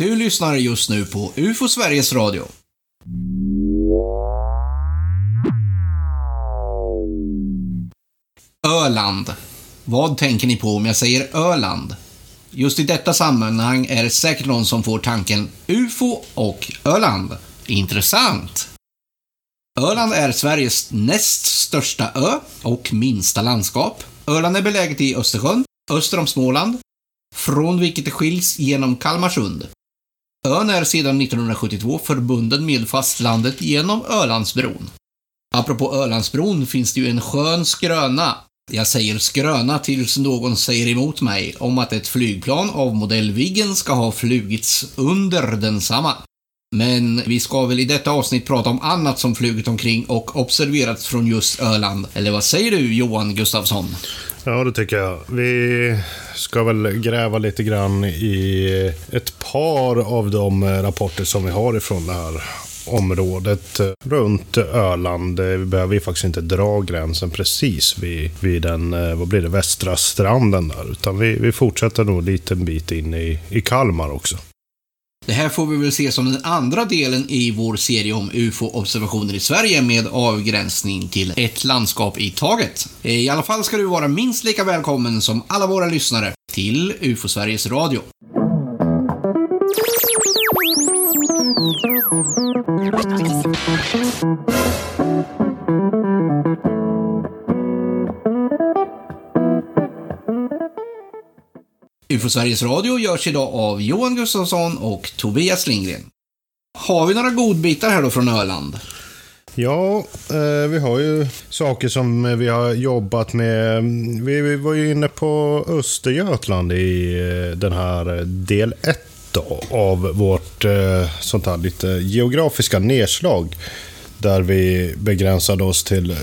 Du lyssnar just nu på UFO Sveriges Radio. Öland. Vad tänker ni på om jag säger Öland? Just i detta sammanhang är det säkert någon som får tanken UFO och Öland. Intressant! Öland är Sveriges näst största ö och minsta landskap. Öland är beläget i Östersjön, öster om Småland, från vilket det skiljs genom Kalmarsund. Ön är sedan 1972 förbunden med fastlandet genom Ölandsbron. Apropå Ölandsbron finns det ju en skön skröna jag säger skröna tills någon säger emot mig om att ett flygplan av modell Viggen ska ha flugits under densamma. Men vi ska väl i detta avsnitt prata om annat som flugit omkring och observerats från just Öland. Eller vad säger du Johan Gustafsson? Ja, det tycker jag. Vi ska väl gräva lite grann i ett par av de rapporter som vi har ifrån det här området runt Öland. Vi behöver ju faktiskt inte dra gränsen precis vid, vid den, eh, vad blir det, västra stranden där. Utan vi, vi fortsätter nog en liten bit in i, i Kalmar också. Det här får vi väl se som den andra delen i vår serie om UFO-observationer i Sverige med avgränsning till ett landskap i taget. I alla fall ska du vara minst lika välkommen som alla våra lyssnare till UFO Sveriges Radio. UFO Sveriges Radio görs idag av Johan Gustafsson och Tobias Lindgren. Har vi några godbitar här då från Öland? Ja, eh, vi har ju saker som vi har jobbat med. Vi, var ju inne på Östergötland i eh, den här del 1 av vårt eh, sånt här lite geografiska nedslag. Där vi begränsade oss till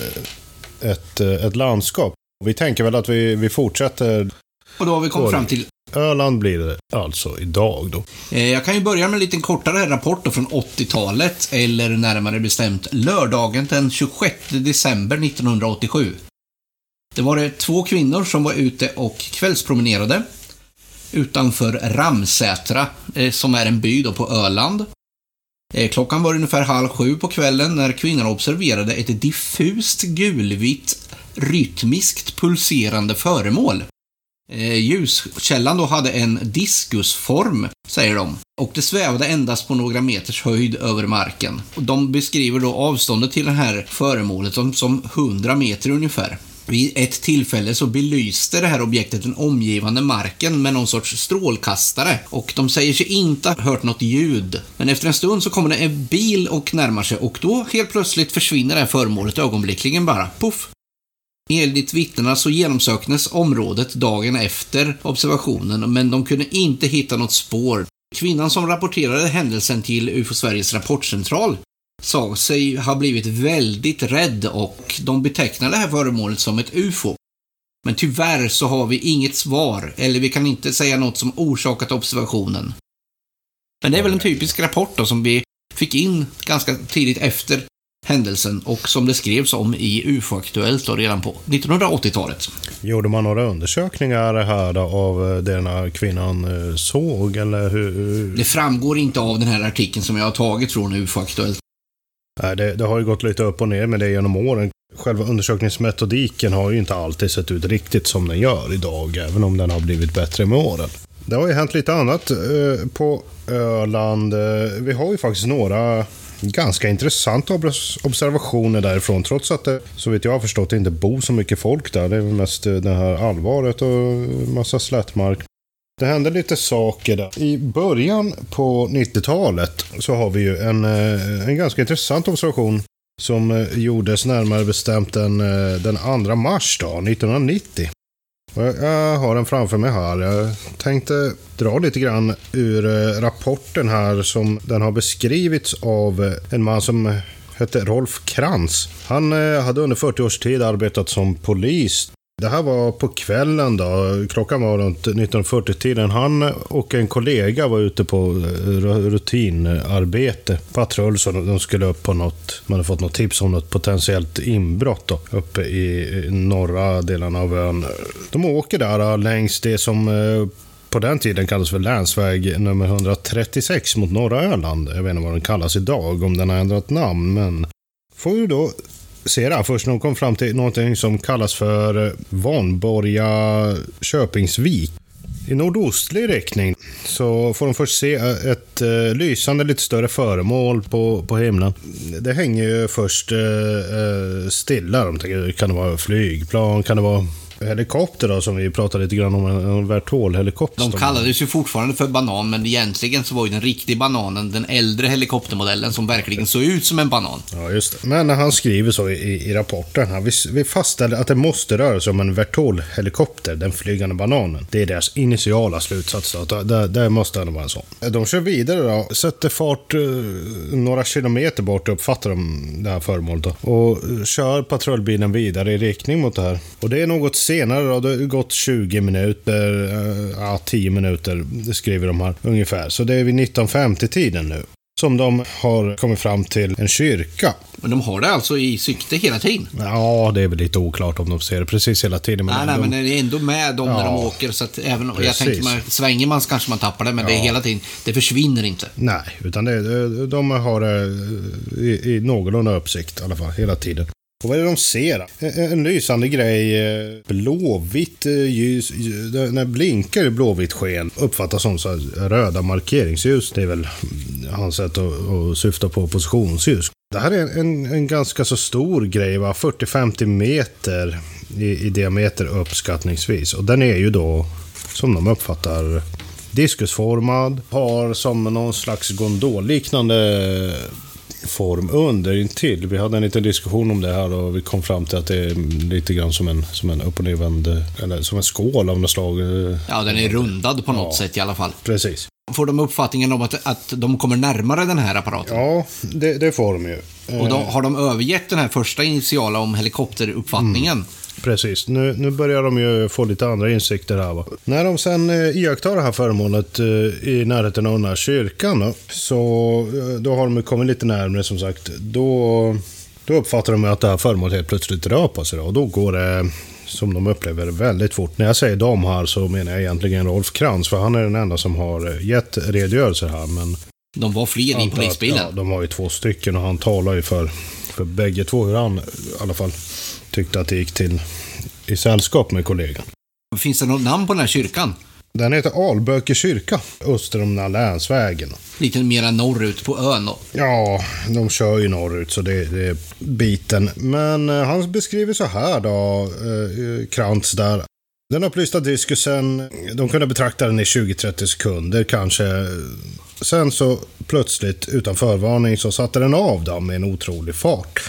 ett, ett landskap. Vi tänker väl att vi, vi fortsätter. Och då har vi kommit fram till Öland blir det alltså idag då. Eh, jag kan ju börja med en liten kortare rapport då från 80-talet, eller närmare bestämt lördagen den 26 december 1987. Det var det två kvinnor som var ute och kvällspromenerade utanför Ramsätra, eh, som är en by då på Öland. Eh, klockan var ungefär halv sju på kvällen när kvinnorna observerade ett diffust gulvitt, rytmiskt pulserande föremål. Eh, ljuskällan då hade en diskusform, säger de, och det svävade endast på några meters höjd över marken. Och de beskriver då avståndet till det här föremålet som 100 meter ungefär. Vid ett tillfälle så belyste det här objektet den omgivande marken med någon sorts strålkastare och de säger sig inte ha hört något ljud. Men efter en stund så kommer det en bil och närmar sig och då helt plötsligt försvinner det här föremålet ögonblickligen bara. Puff! Enligt vittnena så genomsöktes området dagen efter observationen, men de kunde inte hitta något spår. Kvinnan som rapporterade händelsen till UFO Sveriges rapportcentral sa sig ha blivit väldigt rädd och de betecknade det här föremålet som ett UFO. Men tyvärr så har vi inget svar, eller vi kan inte säga något som orsakat observationen. Men det är väl en typisk rapport då som vi fick in ganska tidigt efter händelsen och som det skrevs om i UFO-aktuellt redan på 1980-talet. Gjorde man några undersökningar här då, av det den här kvinnan eh, såg eller hur? Det framgår inte av den här artikeln som jag har tagit från UFO-aktuellt. Nej, det, det, har ju gått lite upp och ner med det genom åren. Själva undersökningsmetodiken har ju inte alltid sett ut riktigt som den gör idag, även om den har blivit bättre med åren. Det har ju hänt lite annat eh, på Öland. Eh, vi har ju faktiskt några ganska intressanta observationer därifrån. Trots att det, så vitt jag har förstått, inte bor så mycket folk där. Det är mest det här allvaret och massa slättmark. Det hände lite saker där. I början på 90-talet så har vi ju en, eh, en ganska intressant observation som eh, gjordes närmare bestämt den, eh, den 2 mars då, 1990. Jag har den framför mig här. Jag tänkte dra lite grann ur eh, rapporten här som den har beskrivits av eh, en man som hette Rolf Krantz. Han eh, hade under 40 års tid arbetat som polis det här var på kvällen då. Klockan var runt 1940-tiden. Han och en kollega var ute på eh, rutinarbete. Patrull, så de skulle upp på något. Man hade fått något tips om något potentiellt inbrott då, uppe i norra delen av ön. De åker där eh, längs det som eh, på den tiden kallades för länsväg nummer 136 mot norra Öland. Jag vet inte vad den kallas idag, om den har ändrat namn, men får vi då se där först när de kom fram till någonting som kallas för eh, Vanborga Köpingsvik. I nordostlig riktning så får de först se eh, ett eh, lysande lite större föremål på, på himlen. Det hänger ju först eh, eh stilla. De tänker, kan det vara flygplan? Kan det vara helikopter då, som vi pratade lite grann om, en Vertol-helikopter. De kallades ju fortfarande för banan, men egentligen så var ju den riktiga bananen den äldre helikoptermodellen som verkligen såg ut som en banan. Ja, just det. Men han skriver så i, i rapporten, här, vi, vi fastställer att det måste röra sig om en Vertol-helikopter, den flygande bananen. Det är deras initiala slutsats. Då. Det, det måste ändå vara en sån. De kör vidare då, sätter fart uh, några kilometer bort, uppfattar de det här föremålet då, och kör patrullbilen vidare i riktning mot det här. Och det är något senare då, det har gått 20 minuter, eh, ja 10 minuter skriver de här ungefär. Så det är vid 1950-tiden nu. Som de har kommit fram till en kyrka. Men de har det alltså i sikte hela tiden? Ja, det är väl lite oklart om de ser det precis hela tiden. Men nej, nej, de... men det är ändå med dem ja, när de åker. Så att även om jag tänker man, svänger man kanske man tappar det, men ja. det är hela tiden, det försvinner inte. Nej, utan det, de har det i, i någorlunda uppsikt i alla fall, hela tiden. Och vad är det de ser? En, en lysande grej. Eh, blåvitt eh, ljus. När blinkar i blåvitt sken uppfattas som så röda markeringsljus. Det är väl hans sätt att, att syfta på positionsljus. Det här är en, en ganska så stor grej, 40-50 meter i, i diameter uppskattningsvis. Och den är ju då, som de uppfattar, diskusformad. Har som någon slags gondolliknande form under intill. Vi hade en liten diskussion om det här och vi kom fram till att det är lite grann som en, som en upp och nervänd, eller som en skål av något slag. Ja, den är rundad på något ja, sätt i alla fall. Precis. Får de uppfattningen om att, att de kommer närmare den här apparaten? Ja, det, det får de ju. Och då har de övergett den här första initiala om helikopteruppfattningen? Mm. Precis. Nu, nu börjar de ju få lite andra insikter här. Va? När de sen eh, iakttar det här föremålet eh, i närheten av den här kyrkan då, så eh, då har de kommit lite närmare som sagt. Då, då uppfattar de att det här föremålet helt plötsligt rör på sig. Då, och då går det som de upplever väldigt fort. När jag säger de här så menar jag egentligen Rolf Krantz, för han är den enda som har gett redogörelser här. Men de var fler i polisbilen. Ja, de var ju två stycken och han talar ju för, för bägge två hur han i alla fall tyckte att det gick till i sällskap med kollegan. Finns det något namn på den här kyrkan? Den heter Alböke kyrka, öster om länsvägen. Lite mer norrut på ön då? Ja, de kör ju norrut så det, det är biten. Men eh, han beskriver så här då, eh, Krantz där. Den upplysta diskusen, de kunde betrakta den i 20-30 sekunder kanske. Sen så plötsligt, utan förvarning, så satte den av då med en otrolig fart.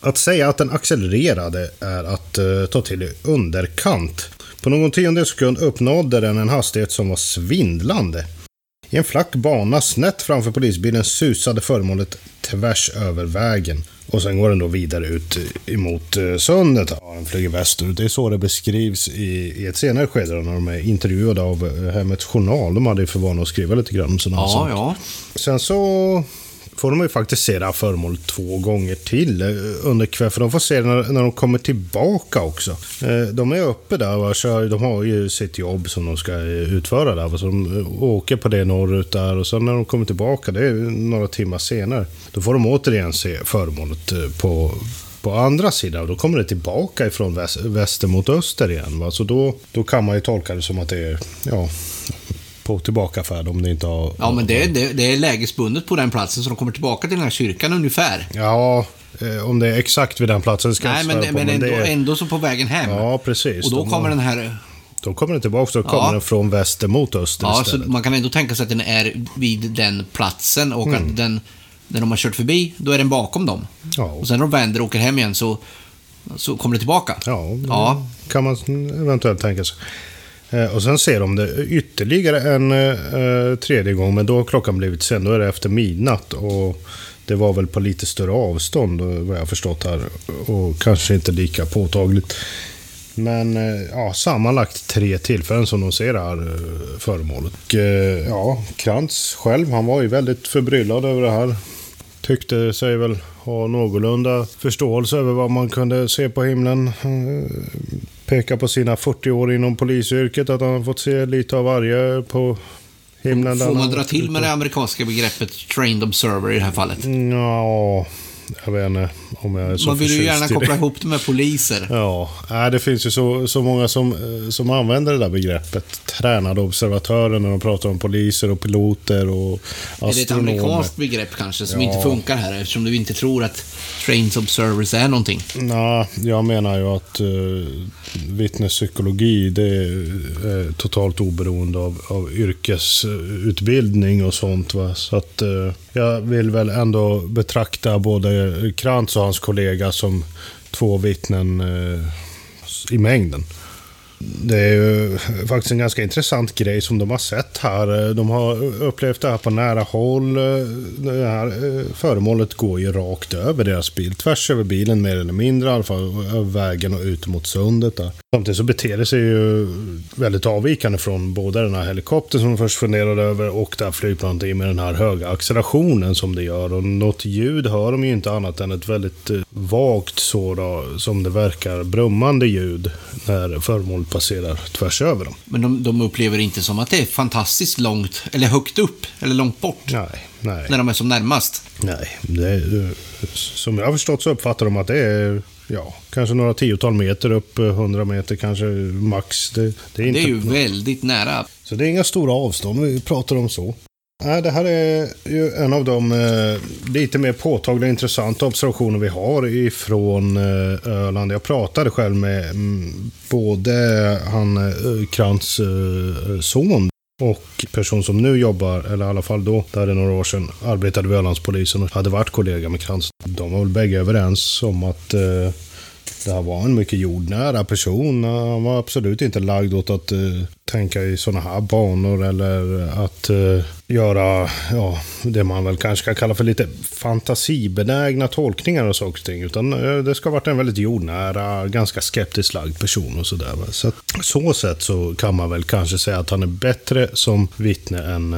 Att säga att den accelererade är att uh, ta till i underkant. På någon tiondels sekund uppnådde den en hastighet som var svindlande. I en flack bana snett framför polisbilen susade föremålet tvärs över vägen. Och sen går den då vidare ut emot uh, sundet. Ja, den flyger västerut. Det är så det beskrivs i, i ett senare skede när de är intervjuade av Hemmets Journal. De hade ju för vana att skriva lite grann om sådana ja, saker. Ja. Sen så får de ju faktiskt se det här föremålet två gånger till eh, under kvällen. För de får se det när, när de kommer tillbaka också. Eh, de är uppe där och kör, de har ju sitt jobb som de ska eh, utföra där. Så de åker på det norrut där och sen när de kommer tillbaka, det är några timmar senare, då får de återigen se föremålet på, på andra sidan. Och då kommer det tillbaka ifrån väster mot öster igen. Va? Så då, då kan man ju tolka det som att det är ja, på tillbakafärd om det inte har... Ja, men det, det, det är lägesbundet på den platsen så de kommer tillbaka till den här kyrkan ungefär. Ja, eh, om det är exakt vid den platsen ska Nej, men, på, men, ändå, är... ändå så på vägen hem. Ja, precis. Och då de kommer den här... Då kommer den tillbaka, då kommer ja. den från väster mot öster Ja, istället. så man kan ändå tänka sig att den är vid den platsen och mm. att den, när de har kört förbi, då är den bakom dem. Ja. Och sen när de vänder och åker hem igen så, så kommer det tillbaka. Ja, ja. kan man eventuellt tänka sig. Eh, och sen ser de det ytterligare en eh, eh, tredje gång, men då har klockan blivit sen. Då är det efter midnatt. Och det var väl på lite större avstånd, eh, vad jag förstått här. Och kanske inte lika påtagligt. Men eh, ja, sammanlagt tre tillfällen som de ser det här eh, föremålet. Och, ja, Krantz själv, han var ju väldigt förbryllad över det här tyckte sig väl ha någorlunda förståelse över vad man kunde se på himlen. Eh, peka på sina 40 år inom polisyrket, att han har fått se lite av varje på himlen. Får man dra till med det amerikanska begreppet trained observer i det här fallet? Ja, jag vet inte om jag är så Man vill ju gärna koppla det. ihop det med poliser. Ja, det finns ju så, så många som, eh, som använder det där begreppet. Tränade observatörer när de pratar om poliser och piloter och Är det ett astronomer. amerikanskt begrepp kanske som Ja. inte funkar här eftersom du inte tror att trained observers är någonting? Nej, jag menar ju att uh, vittnespsykologi det är eh, totalt oberoende av, av yrkesutbildning och sånt. Va? Så att eh, jag vill väl ändå betrakta både Eh, Krantz och hans kollega som två vittnen eh, i mängden. Det är ju faktiskt en ganska intressant grej som de har sett här. De har upplevt det här på nära håll. Det här eh, föremålet går ju rakt över deras bil. Tvärs över bilen mer eller mindre, i alla fall över vägen och ut mot sundet. Där. Samtidigt så beter det sig ju väldigt avvikande från både den här helikoptern som de först funderade över och det här flygplanet i med den här höga accelerationen som det gör. Och något ljud hör de ju inte annat än ett väldigt eh, vagt så då, som det verkar brummande ljud när föremålet passerar tvärs över dem. Men de, de upplever inte som att det är fantastiskt långt, eller högt upp, eller långt bort, Nej, nej. när de är som närmast. Nej, är, som jag har förstått så uppfattar de att det är ja, kanske några tiotal meter upp, eh, 100 meter kanske max. Det, det är inte, Det är ju väldigt nära. Så det är inga stora avstånd vi pratar om så. Nej, det här är ju en av de eh, lite mer påtagliga intressanta observationer vi har ifrån eh, Öland. Jag pratade själv med mm, både han eh, Krantz eh, son och person som nu jobbar, eller i alla fall då, där är några år sedan, arbetade vid Ölandspolisen och hade varit kollega med Krantz. De var väl bägge överens om att eh, eh, det var en mycket jordnära person. Han var absolut inte lagd åt att uh, tänka i sådana här banor eller att uh, göra ja, det man väl kanske kan kalla för lite fantasibenägna tolkningar och saker och ting. Utan uh, det ska ha varit en väldigt jordnära, ganska skeptiskt lagd person och sådär. Så att, så sätt så kan man väl kanske säga att han är bättre som vittne än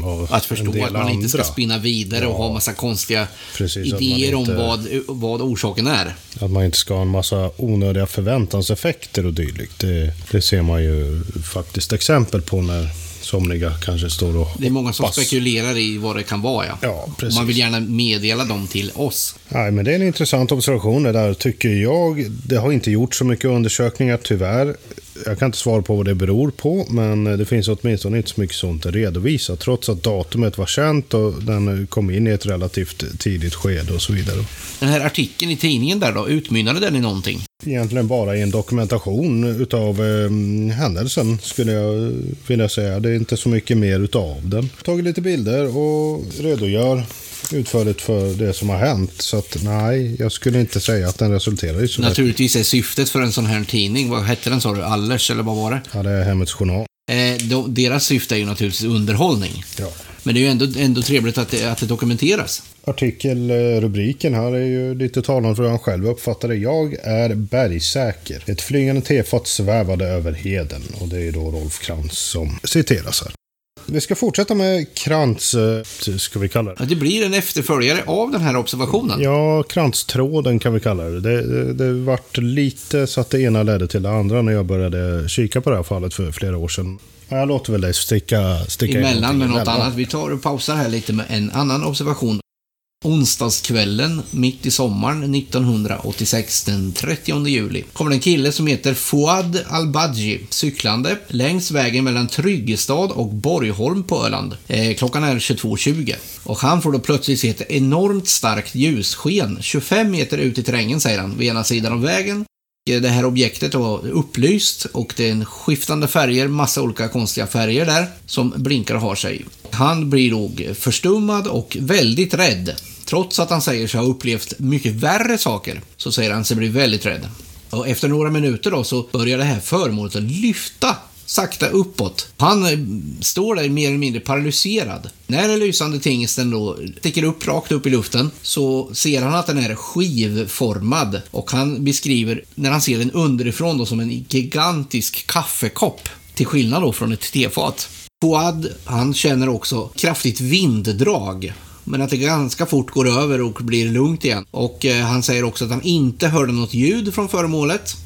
eh, av Att en förstå del att man inte ska andra. spinna vidare och ha massa konstiga Precis, idéer inte- om vad, vad orsaken är. Att man inte ska ha en massa onödiga förväntanseffekter och dylikt. Det, det ser man ju faktiskt exempel på när somliga kanske står och Det är många som hoppas. spekulerar i vad det kan vara, ja. Ja, precis. Man vill gärna meddela dem till oss. Nej, men det är en intressant observation det där tycker jag. Det har inte gjort så mycket undersökningar tyvärr. Jag kan inte svara på vad det beror på, men det finns åtminstone inte så mycket sånt redovisat. Trots att datumet var känt och den kom in i ett relativt tidigt skede och så vidare. Den här artikeln i tidningen där då, utmynnade den i någonting? Egentligen bara i en dokumentation utav eh, händelsen skulle jag vilja säga. Det är inte så mycket mer utav den. Tagit lite bilder och redogör utförligt för det som har hänt. Så att nej, jag skulle inte säga att den resulterar i så. Naturligtvis är syftet för en sån här tidning, vad hette den sa du? Allers, eller vad var det? Ja, det är Hemmets Journal. Eh, då, deras syfte är ju naturligtvis underhållning. Ja. Men det är ju ändå, ändå trevligt att det, att det dokumenteras. Artikelrubriken här är ju lite talande för hur han själv uppfattar det. Jag är bergsäker. Ett flygande tefat svävade över heden. Och det är då Rolf Krantz som citeras här. Vi ska fortsätta med Krantz, eh, ska vi kalla det. Att det blir en efterföljare av den här observationen. Ja, krantstråden kan vi kalla det. Det, det. vart lite så att det ena ledde till det andra när jag började kika på det här fallet för flera år sedan. Jag låter väl dig sticka, sticka Emellan med något emellan. annat. Vi tar och pausar här lite med en annan observation. Onsdagskvällen, mitt i sommaren 1986, den 30 juli, kommer en kille som heter Fouad Al-Badji cyklande längs vägen mellan Tryggestad och Borgholm på Öland. Eh, klockan är 22.20 och han får då plötsligt se ett enormt starkt ljussken 25 meter ut i terrängen, säger han, vid ena sidan av vägen. Eh, det här objektet var upplyst och det är en skiftande färger, massa olika konstiga färger där som blinkar och har sig. Han blir nog förstummad och väldigt rädd. Trots att han säger sig ha upplevt mycket värre saker så säger han sig bli väldigt rädd. Och efter några minuter då så börjar det här föremålet att lyfta sakta uppåt. Han eh, står där mer eller mindre paralyserad. När den lysande tingesten då sticker upp rakt upp i luften så ser han att den är skivformad och han beskriver när han ser den underifrån då som en gigantisk kaffekopp. Till skillnad då från ett tefat. Fouad, han känner också kraftigt vinddrag Men att det ganska fort går över och blir lugnt igen. Och eh, han säger också att han inte hörde något ljud från föremålet.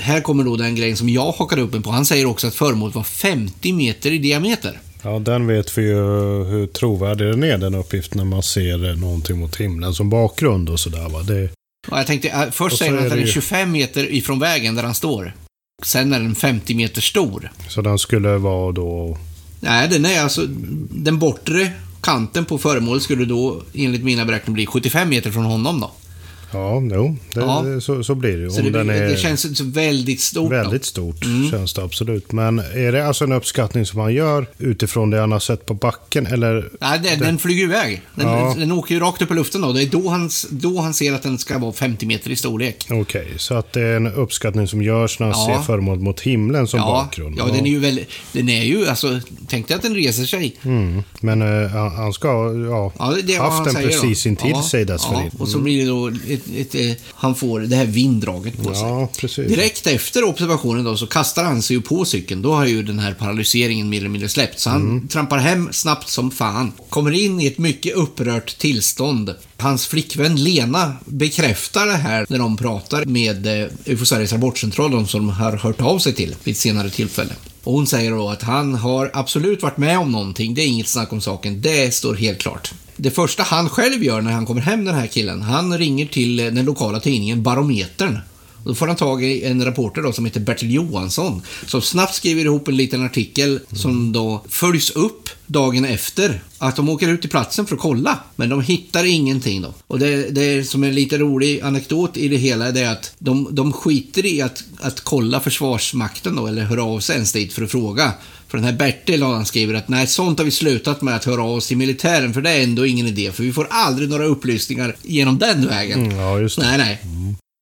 Här kommer då den grejen som jag hakade upp mig på. Han säger också att föremålet var 50 meter i diameter. Ja, den vet vi ju hur trovärdig den är, den uppgiften, när man ser någonting mot himlen som bakgrund och sådär. Va? Det... Och jag tänkte, äh, först säger han att den är det ju- 25 meter ifrån vägen där han står. Sen är den 50 meter stor. Så den skulle vara då... Nej, den är alltså... Den bortre kanten på föremålet skulle då enligt mina beräkningar bli 75 meter från honom då. Ja, jo, det, Ja. Så, så blir det ju. Så det, är det känns så väldigt stort. väldigt stort, känns det absolut. Men är det alltså en uppskattning som man gör utifrån det han har sett på backen, eller? Nej, den, den flyger iväg. Den, Ja. den åker ju rakt upp i luften då. Det är då han, då han ser att den ska vara 50 meter i storlek. Okej, så att det är en uppskattning som görs när han Ja. ser föremålet mot himlen som Ja, bakgrund. ja, den är ju väldigt... Den är ju, alltså... Tänk dig att den reser sig. Mm. Men eh, han, ska ha Ja, det haft den precis då. intill sig dessförinnan. Och så blir det då ett, ett, eh, han får det här vinddraget på sig. Ja, precis. Direkt efter observationen då så kastar han sig ju på cykeln. Då har ju den här paralyseringen mer eller mindre släppt. Så han Mm. trampar hem snabbt som fan. Kommer in i ett mycket upprört tillstånd. Hans flickvän Lena bekräftar det här när de pratar med eh, UFO Sveriges rapportcentral, de som har hört av sig till vid ett senare tillfälle. Och hon säger då att han har absolut varit med om någonting, det är inget snack om saken, det står helt klart. Det första han själv gör när han kommer hem, den här killen, han ringer till den lokala tidningen Barometern. Då får han tag i en reporter då som heter Bertil Johansson som snabbt skriver ihop en liten artikel som då följs upp dagen efter. Att de åker ut till platsen för att kolla, men de hittar ingenting då. Och det, det som är en lite rolig anekdot i det hela det är att de, de skiter i att, att kolla Försvarsmakten då, eller höra av sig ens dit för att fråga. För den här Bertil han skriver att nej, sånt har vi slutat med att höra av oss till militären för det är ändå ingen idé för vi får aldrig några upplysningar genom den vägen. Mm, ja. Nej, nej.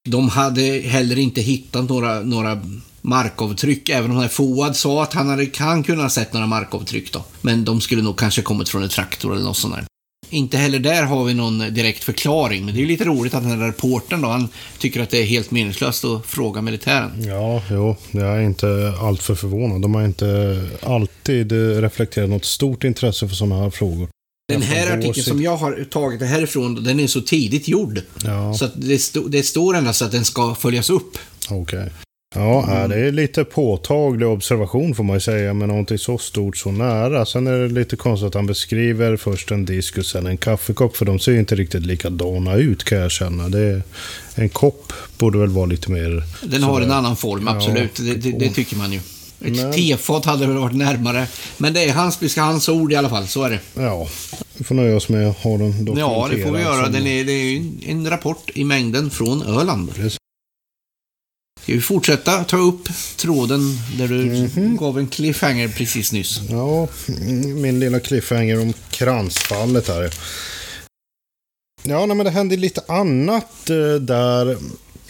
De hade heller inte hittat några, några markavtryck, även om Foad sa att han hade, kan kunna ha sett några markavtryck då. Men de skulle nog kanske kommit från en traktor eller något sånt där. Inte heller där har vi någon direkt förklaring, men det är lite roligt att den här reportern då, han tycker att det är helt meningslöst att fråga militären. Ja, jo, jag är inte alltför förvånad. De har inte alltid reflekterat något stort intresse för sådana här frågor. Den här artikeln som jag har tagit det härifrån, den är så tidigt gjord. Ja, Så det, sto, det står endast att den ska följas upp. okej. Ja, Mm. det är lite påtaglig observation får man ju säga, med någonting så stort så nära. Sen är det lite konstigt att han beskriver först en disk och sen en kaffekopp, för de ser ju inte riktigt likadana ut kan jag känna. Det är, en kopp borde väl vara lite mer... Den har en annan form, Ja. absolut. Det, det, det tycker man ju. Ett Men- tefat hade väl varit närmare. Men det är hans, hans ord i alla fall, så är det. Ja, vi får nöja oss med att ha den dokumenterad. Ja, det får vi göra. som- Den är, det är ju en- rapport i mängden från Öland. Precis. Ska vi fortsätta ta upp tråden där du Mhm. gav en cliffhanger precis nyss? Ja, mm, min lilla cliffhanger om kransfallet här. Ja, nej, men det hände lite annat eh, där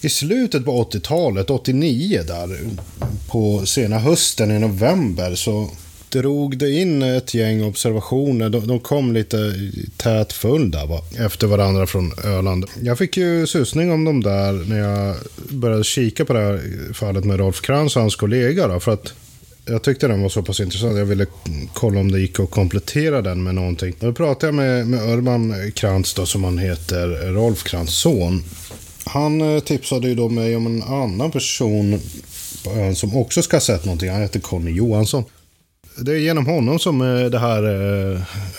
i slutet på 80-talet, 89 där, på sena hösten i november så drog det in ett gäng observationer. De, de kom lite tät följd där, va? efter varandra från Öland. Jag fick ju susning om dem där när jag började kika på det här fallet med Rolf Krantz och hans kollega. Då, för att jag tyckte den var så pass intressant. Jag ville kolla om det gick att komplettera den med någonting. Då pratade jag med, med Urban Krantz då, som han heter, Rolf Krantz son. Han eh, tipsade ju då mig om en annan person på ön som också ska ha sett någonting. Han heter Conny Johansson. Det är genom honom som eh, det här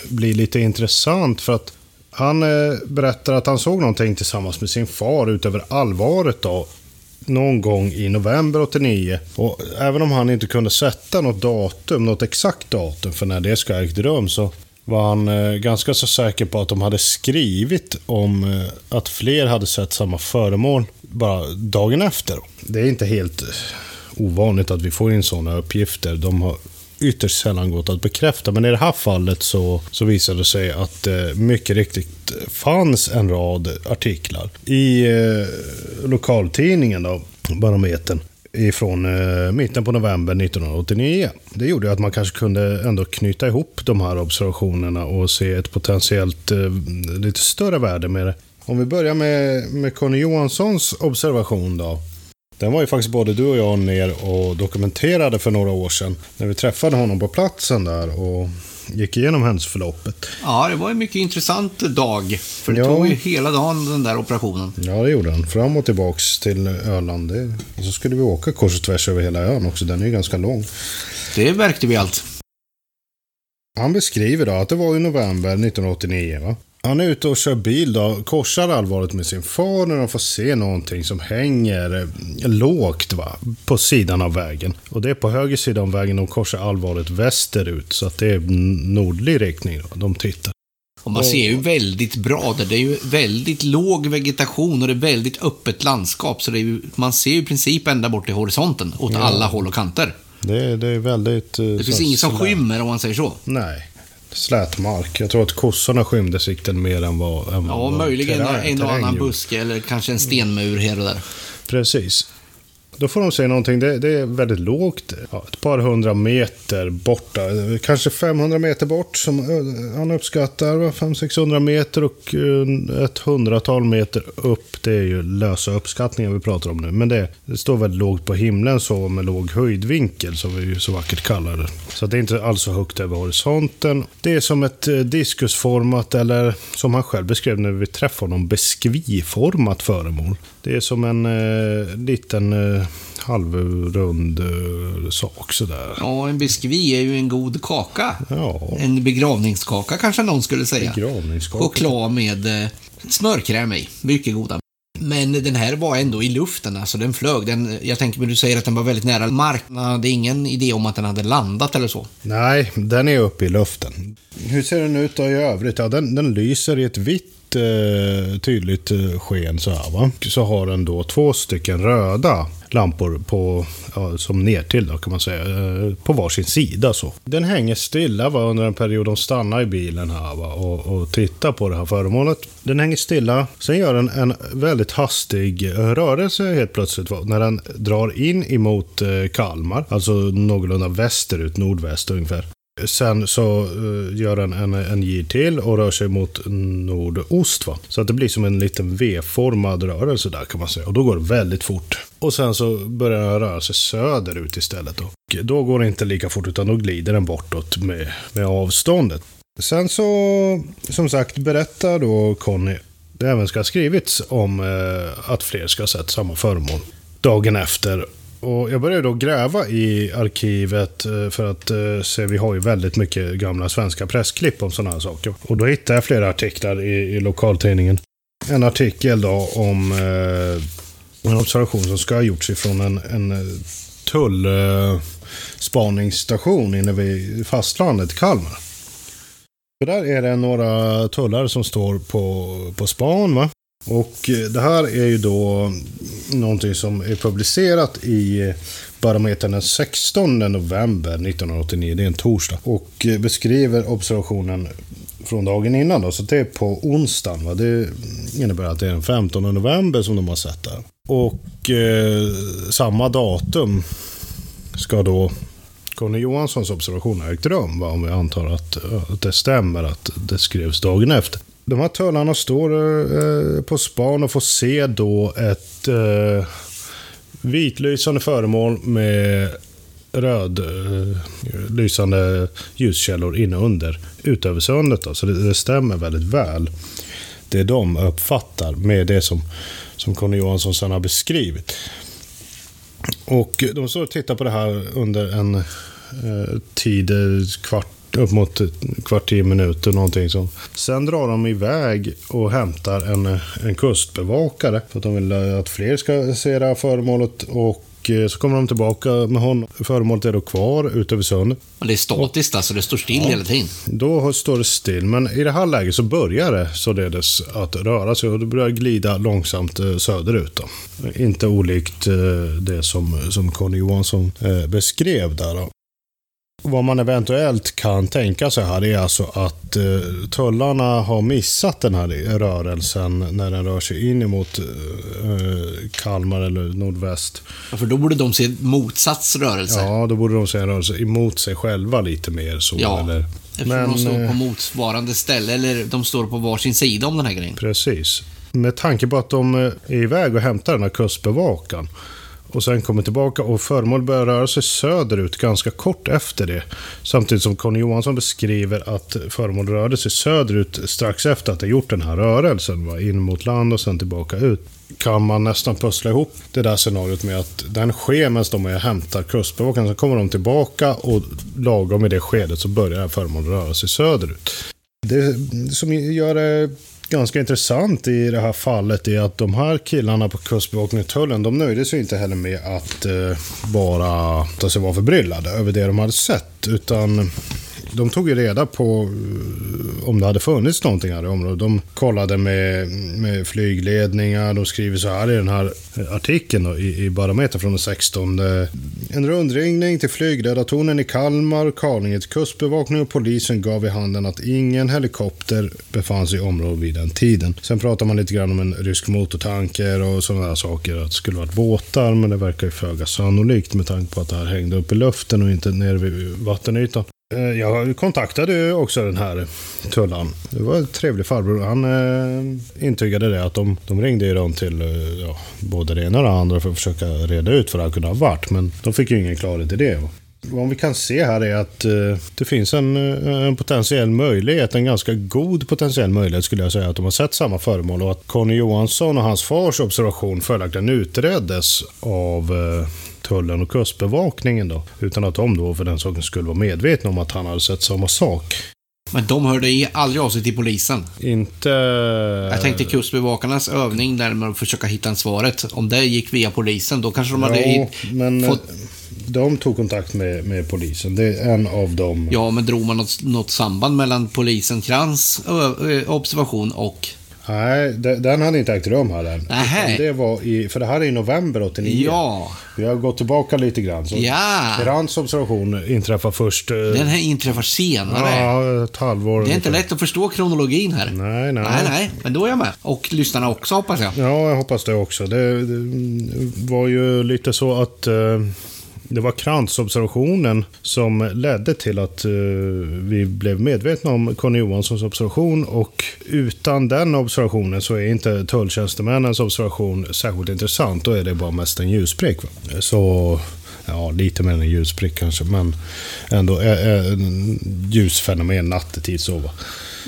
blir lite intressant för att han berättar att han såg någonting tillsammans med sin far utöver allvaret då någon gång i november 89. Och även om han inte kunde sätta något datum, något exakt datum för när det ska ha ägt rum så var han eh, ganska så säker på att de hade skrivit om eh, att fler hade sett samma föremål bara dagen efter. Det är inte helt eh, ovanligt att vi får in sådana uppgifter. De har ytterst sällan gått att bekräfta. Men i det här fallet så, så visade det sig att det mycket riktigt fanns en rad artiklar i eh, lokaltidningen då, Barometern ifrån eh, mitten på november 1989. Det gjorde att man kanske kunde ändå knyta ihop de här observationerna och se ett potentiellt eh, lite större värde med det. Om vi börjar med, med Conny Johanssons observation då. Den var ju faktiskt både du och jag ner och dokumenterade för några år sedan. När vi träffade honom på platsen där och gick igenom händelseförloppet. Ja, det var en mycket intressant dag. För det Ja. tog ju hela dagen den där operationen. Ja, det gjorde han. Fram och tillbaks till Öland. Och så skulle vi åka kors och tvärs över hela ön också. Den är ju ganska lång. Det verkade vi allt. Han beskriver då att det var i november 1989. Va? Han är ute och kör bil då, korsar allvarligt med sin far när de får se någonting som hänger eh, lågt va, på sidan av vägen. Och det är på höger sida om vägen, de korsar allvarligt västerut. Så att det är nordlig riktning då, de tittar. Och man ser ju väldigt bra där. Det är ju väldigt låg vegetation och det är väldigt öppet landskap. Så ju, man ser ju i princip ända bort till horisonten, åt alla håll och kanter. Det, det är väldigt... eh, Det finns inget som skymmer om man säger så. Nej. Slät mark. Jag tror att kossorna skymde sikten mer än vad... Än Ja, vad möjligen terräng- en och annan buske eller kanske en stenmur här och där. Precis. Då får de se någonting, det, det är väldigt lågt, ja, ett par hundra meter borta, kanske 500 meter bort som eh, han uppskattar, 500-600 meter och eh, ett hundratal meter upp. Det är ju lösa uppskattningar vi pratar om nu, men det, det står väldigt lågt på himlen så med låg höjdvinkel som vi ju så vackert kallar det. Så det är inte alls så högt över horisonten. Det är som ett eh, diskusformat eller som han själv beskrev när vi träffade honom, beskviformat föremål. Det är som en eh, liten eh, halvrund eh, sak sådär. Ja, en biskvi är ju en god kaka. Ja, En begravningskaka kanske någon skulle säga. begravningskaka. Choklad med eh, smörkräm i. Mycket goda. Men den här var ändå i luften, alltså den flög. Den, jag tänker mig du säger att den var väldigt nära marken. Det är ingen idé om att den hade landat eller så. Nej, den är uppe i luften. Hur ser den ut då i övrigt? Ja, den, den lyser i ett vitt eh, tydligt eh, sken så här va. Så har den då två stycken röda lampor på, ja, som nertill då kan man säga, eh, på varsin sida så. Den hänger stilla va, under en period de stannar i bilen här va, och, och tittar på det här föremålet. Den hänger stilla, sen gör den en väldigt hastig eh, rörelse helt plötsligt va, när den drar in emot eh, Kalmar, alltså någorlunda västerut, nordväst ungefär. Sen så eh, gör den en, en gir till och rör sig mot nordost. Va? Så att det blir som en liten V-formad rörelse där kan man säga. Och då går det väldigt fort. Och sen så börjar den röra sig söderut istället. Då. Och då går det inte lika fort utan då glider den bortåt med, med avståndet. Sen så, som sagt, berättar då Conny det även ska ha skrivits om eh, att fler ska ha sett samma föremål dagen efter. Och jag började då gräva i arkivet eh, för att eh, se, vi har ju väldigt mycket gamla svenska pressklipp om sådana här saker. Och då hittade jag flera artiklar i, i lokaltidningen. En artikel då om eh, en observation som ska ha gjorts ifrån en, en eh, tullspaningsstation inne vid fastlandet i Kalmar. För där är det några tullare som står på, på span. Va? Och eh, det här är ju då någonting som är publicerat i eh, Barometern den 16 november 1989. Det är en torsdag. Och eh, beskriver observationen från dagen innan. Då, så det är på onsdagen. Va? Det innebär att det är den 15 november som de har sett där. Och eh, samma datum ska då Conny Johanssons observation ha ägt rum. Va? Om vi antar att, att det stämmer att det skrevs dagen efter. De här tullarna står eh, på span och får se då ett eh, vitlysande föremål med röd eh, lysande ljuskällor inne under utöver sundet. Då. Så det, det stämmer väldigt väl. Det de uppfattar med det som, som Conny Johansson sen har beskrivit. Och de står och tittar på det här under en eh, tid, eh, kvart, upp mot kvart, tio minuter någonting så. Sen drar de iväg och hämtar en, en kustbevakare för att de vill eh, att fler ska se det här föremålet. Och eh, så kommer de tillbaka med honom. Föremålet är då kvar ute vid sundet. Och det är statiskt alltså, det står still hela tiden. Då står det still, men i det här läget så börjar det således att röra sig och det börjar glida långsamt eh, söderut. Då. Inte olikt det som, som Conny Johansson beskrev där. Då. Vad man eventuellt kan tänka sig här är alltså att eh, tullarna har missat den här rörelsen när den rör sig in emot eh, Kalmar eller nordväst. Ja, För då borde de se motsats rörelse. Ja, då borde de se en rörelse emot sig själva lite mer så. Ja. Eller, Eftersom de står eh, på motsvarande ställe, eller de står på varsin sida om den här grejen. Precis. Med tanke på att de eh, är iväg och hämtar den här kustbevakaren och sen kommer tillbaka och föremål börjar röra sig söderut ganska kort efter det. Samtidigt som Conny Johansson beskriver att föremål rörde sig söderut strax efter att det gjort den här rörelsen. Va? In mot land och sen tillbaka ut. Kan man nästan pussla ihop det där scenariot med att den sker medan de är och hämtar kustbevakningen. Sen kommer de tillbaka och lagom i det skedet så börjar föremålet röra sig söderut. Det som gör det ganska intressant i det här fallet är att de här killarna på Kustbevakningen och Tullen, de nöjde sig inte heller med att eh, bara ta sig vara förbryllade över det de hade sett. Utan de tog ju reda på eh, om det hade funnits någonting här i området. De kollade med, med flygledningar. De skriver så här i den här artikeln då, i, i Barometer från den 16. En rundringning till flygledartornen i Kalmar, Karlinge till Kustbevakningen och polisen gav i handen att ingen helikopter befann sig i området vid den tiden. Sen pratar man lite grann om en rysk motortanker och sådana där saker. Att det skulle varit båtar, men det verkar ju föga sannolikt med tanke på att det här hängde upp i luften och inte nere vid vattenytan. Eh, jag kontaktade också den här tullan. Det var en trevlig farbror. Han eh, intygade det att de, de ringde ju runt till eh, ja, både det ena och det andra för att försöka reda ut vad det kunde ha varit. Men de fick ju ingen klarhet i det. Vad vi kan se här är att eh, det finns en, eh, en, potentiell möjlighet, en ganska god potentiell möjlighet skulle jag säga, att de har sett samma föremål och att Conny Johansson och hans fars observation följaktligen utreddes av eh, tullen och kustbevakningen då. Utan att de då för den saken skulle vara medvetna om att han hade sett samma sak. Men de hörde aldrig av sig till polisen? Inte... Jag tänkte kustbevakarnas övning där med att försöka hitta svaret. Om det gick via polisen, då kanske de hade ja, men fått... De tog kontakt med, med polisen. Det är en av dem. Ja, men drog man något, något samband mellan polisen Krans observation och Nej, den hade inte ägt rum här än. Det var i, för det här är i november 89. Ja. Vi har gått tillbaka lite grann. Så ja. Grans observation inträffar först... Eh, den här inträffar senare. Ja, ett halvår. Det är inte lätt att förstå kronologin här. Nej, nej. Nej, nej. Men då är jag med. Och lyssnarna också, hoppas jag. Ja, jag hoppas det också. Det, det var ju lite så att... Uh, det var kransobservationen som ledde till att uh, vi blev medvetna om Conny Johanssons observation och utan den observationen så är inte tulltjänstemännens observation särskilt intressant. Då är det bara mest en ljusprick. Så ja, lite mer än en ljusprick kanske, men ändå äh, ljusfenomen nattetid så.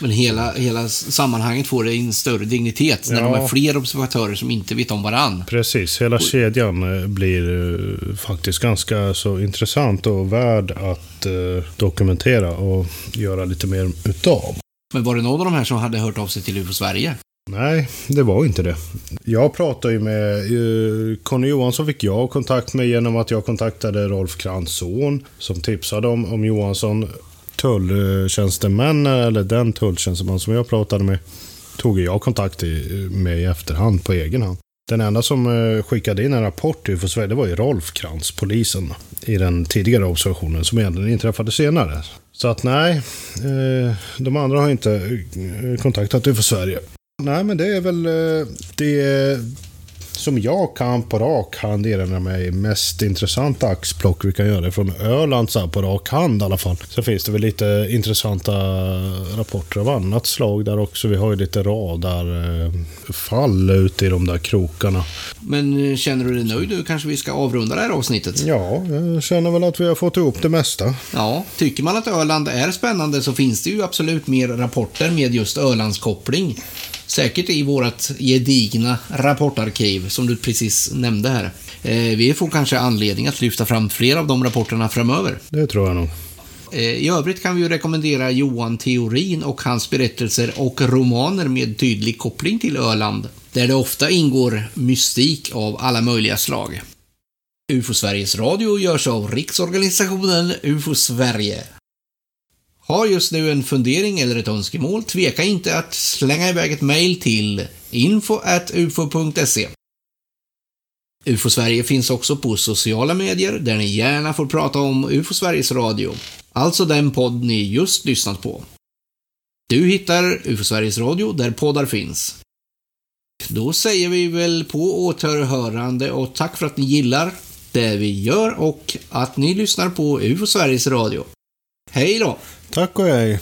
Men hela, hela sammanhanget får en större dignitet när ja. de är fler observatörer som inte vet om varann. Precis, hela kedjan eh, blir eh, faktiskt ganska så intressant och värd att eh, dokumentera och göra lite mer utav. Men var det någon av de här som hade hört av sig till UFO Sverige? Nej, det var inte det. Jag pratade ju med... Conny Johansson fick jag kontakt med genom att jag kontaktade Rolf Krantz son som tipsade om, om Johansson tulltjänstemän, eller den tulltjänsteman som jag pratade med, tog jag kontakt med i efterhand på egen hand. Den enda som eh, skickade in en rapport till Sverige, det var ju Rolf Krantz, polisen, i den tidigare observationen som egentligen inträffade senare. Så att nej, eh, de andra har inte eh, kontaktat UFO Sverige. Nej, men det är väl det som jag kan på rak hand erinra mig mest intressanta axplock vi kan göra från Öland så här på rak hand i alla fall. Så finns det väl lite intressanta rapporter av annat slag där också. Vi har ju lite radarfall ute i de där krokarna. Men eh, känner du dig nöjd nu? Kanske vi ska avrunda det här avsnittet? Ja, jag känner väl att vi har fått ihop det mesta. Ja, tycker man att Öland är spännande så finns det ju absolut mer rapporter med just Ölandskoppling. Säkert i vårt gedigna rapportarkiv som du precis nämnde här. Eh, vi får kanske anledning att lyfta fram fler av de rapporterna framöver. Det tror jag nog. Eh, I övrigt kan vi ju rekommendera Johan Theorin och hans berättelser och romaner med tydlig koppling till Öland, där det ofta ingår mystik av alla möjliga slag. UFO Sveriges Radio görs av Riksorganisationen UFO Sverige. Har just nu en fundering eller ett önskemål, tveka inte att slänga iväg ett mejl till info.ufo.se. UFO Sverige finns också på sociala medier där ni gärna får prata om UFO Sveriges Radio, alltså den podd ni just lyssnat på. Du hittar UFO Sveriges Radio där poddar finns. Då säger vi väl på återhörande och tack för att ni gillar det vi gör och att ni lyssnar på UFO Sveriges Radio. Hej då! Tack och hej.